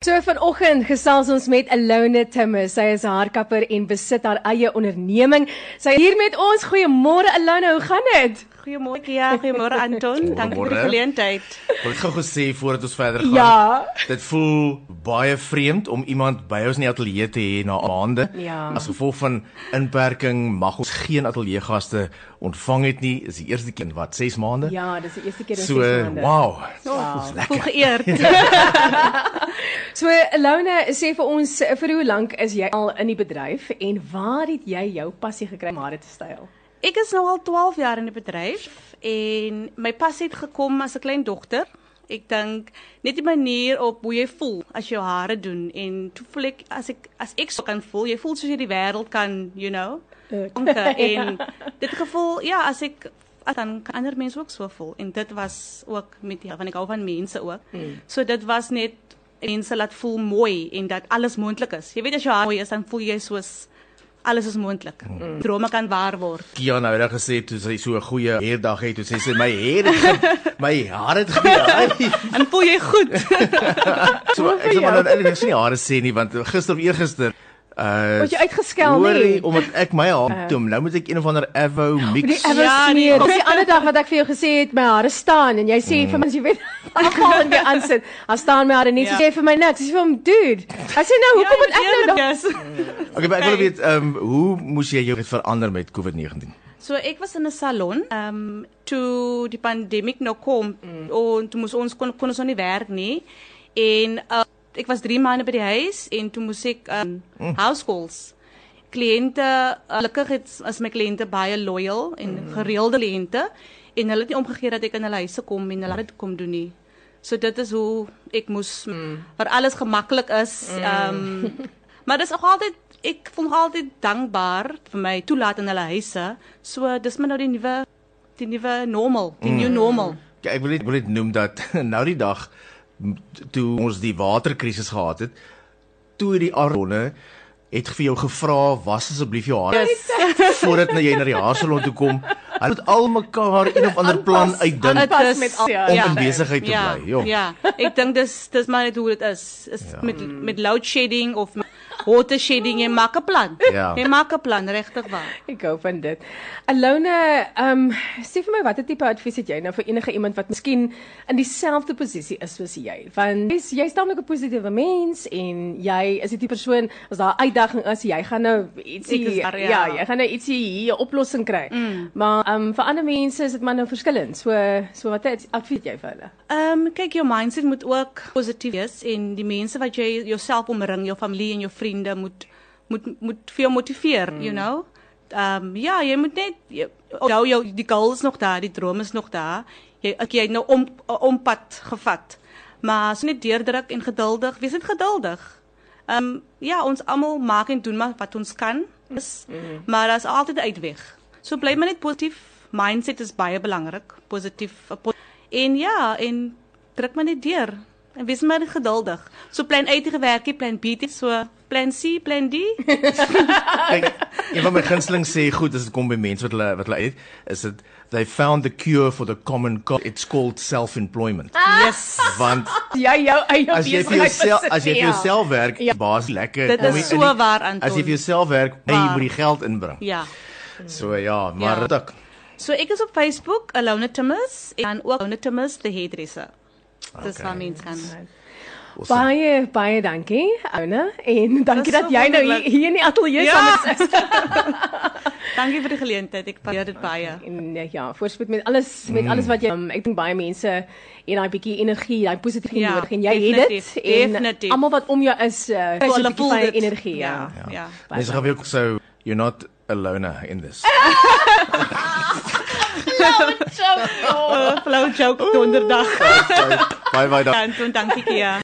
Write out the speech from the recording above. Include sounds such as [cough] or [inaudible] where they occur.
So vanoggend gesels ons met Alone Timme. Sy is 'n haarkapper en besit haar eie onderneming. Sy hier met ons. Goeiemôre Alone, hoe gaan dit? Goeiemôre Kia, goeiemôre Anton. Dankie vir die geleentheid. Wil ek gou gesê voordat ons verder gaan. Ja. Dit voel baie vreemd om iemand by ons in die ateljee te hê na maande. Ja. As gevolg van inperking mag ons geen ateljee gaste ontvang het nie. Dis die eerste keer in wat 6 maande. Ja, dis die eerste keer in So, 6 maande. wow. Wow. Dis Voel lekker. geëerd. [laughs] So Alone, sê vir ons vir hoe lank is jy al in die bedryf en waar het jy jou passie gekry om hare te styl? Ek is nou al 12 jaar in die bedryf en my passie het gekom as 'n klein dogter. Ek dink net die manier op hoe jy voel as jy jou hare doen en toe voel ek as ek as ek so kan voel, jy voel soos jy die wêreld kan, you know, anker [laughs] en dit gevoel ja, as ek dan kan ander mense ook so voel en dit was ook met ja, want ek hou van mense ook. Mm. So dit was net mense laat voel mooi en dat alles moontlik is. Jy weet as jou haar mooi is, dan voel jy soos alles is moontlik. Mm. Drome kan waar word. Kia nou het gesê toe sy so 'n goeie haardag het, toe sê sy my [laughs] haar het my hare het [laughs] gedraai. En voel jy goed. [laughs] So ek sê maar nou eintlik nie hare sê nie want gister of eergister uh Word jy uitgeskel, hoor nee? jy, omdat ek my haar toe nou moet ek een of ander Avo Die mix ever Ja, ja, nee, smeer. kom- Dis die ander dag wat ek vir jou gesê het my hare staan en jy sê vir my jy weet afval en weer aansit. Dan staan my hare net Ja. jy vir my niks. Ek sê vir hom, dude. Hy sê nou, hoekom moet ek nou dan. Okay, maar ek wil weet ehm um, hoe moes jy jou verander met COVID-19? So ek was in 'n salon, ehm um, toe die pandemie nou kom mm. en toe moes ons kon kon ons nou nie werk nie. En uh, ek was 3 maande by die huis en toe moes ek um, mm. house calls. Kliënte, gelukkig het as my kliënte baie loyal en mm. gereelde kliënte en hulle het nie omgegee dat ek in hulle huise kom en hulle het kom doen nie. So dit is hoe ek moes mm. waar alles gemaklik is. Ehm um, [laughs] maar dis ook altyd ek voel nog altyd dankbaar vir my toelaat in hulle huise. So dis maar nou die nuwe die nuwe normal, die mm. new normal. Ja, ek wil net wil net noem dat [laughs] nou die dag toe ons die waterkrisis gehad het, toe die Arone het vir jou gevra was asseblief jou hare Yes. [laughs] voordat jy na die haarsalon toe kom. Hulle het almekaar een of ander plan uitdink Aanpas Dit is- met al- ja. om ja. in besigheid te ja, bly. Ja. Ja, ek dink dis dis maar net hoe dit is. Is ja. met met load shedding of met water shedding jy maak 'n plan. Ja. Jy maak 'n plan regtig waar. Ek hou van dit. Alone, ehm um, sê vir my watter tipe advies het jy nou vir enige iemand wat miskien in dieselfde posisie is soos jy? Want jy's jy's tamelik 'n positiewe mens en jy is die tipe persoon as daar 'n uitdaging is, jy gaan nou ietsie daar, ja. ja. jy gaan nou ietsie hier 'n oplossing kry. Mm. Maar ehm um, vir ander mense is dit maar nou verskillend. So so wat advies het jy vir hulle? Ehm um, kyk jou mindset moet ook positief wees en die mense wat jy jouself omring, jou familie en jou vriende moet moet moet vir jou motiveer, mm. you know. Ehm um, ja, jy moet net jy- onthou jou die goal is nog daar, die droom is nog daar. Jy ek jy het nou om ompad gevat. Maar as net deurdruk en geduldig, wees net geduldig. Ehm um, ja, ons almal maak en doen maar wat ons kan. Is, mm. Maar daar's altyd 'n uitweg. So bly maar net positief. Mindset is baie belangrik. Positief. po En ja, en druk maar net deur. En wees maar geduldig. So plan A het gewerk plan B het so plan C, plan D. [laughs] Kyk, een van my gunsteling sê goed as dit kom by mense wat hulle wat hulle uit is dit they found the cure for the common cold. It's called self-employment. Yes. Want [laughs] Jy jou eie as jy vir jouself as jy vir jouself werk, Ja. baas lekker. Dit is jy so die- waar, Anton. As jy vir jouself werk, jy Waar. moet die geld inbring. Ja. So ja, maar Ja. dit ook. So ek is op Facebook, Alona Timmers en ook Alona Timmers the hairdresser. Dis Okay. waar mense kan. Awesome. Baie baie dankie, Ouna, en dankie dat so jy nou hier, hier in die ateljee Ja. saam is. [laughs] Dankie vir die geleentheid. Ek waardeer dit baie. En eh, ja, voorspoed met alles met alles wat jy um, ek dink baie mense het daai bietjie energie, daai positief Ja, nodig en jy het definitief, dit en almal wat om jou is uh, kry so 'n Hulle bietjie voel van dit. energie, ja. Ja. ja. Mense gaan ook so you're not alone in this. [laughs] Uh, [laughs] Flou joke donderdag. Bye bye. Anton, dankie Kia.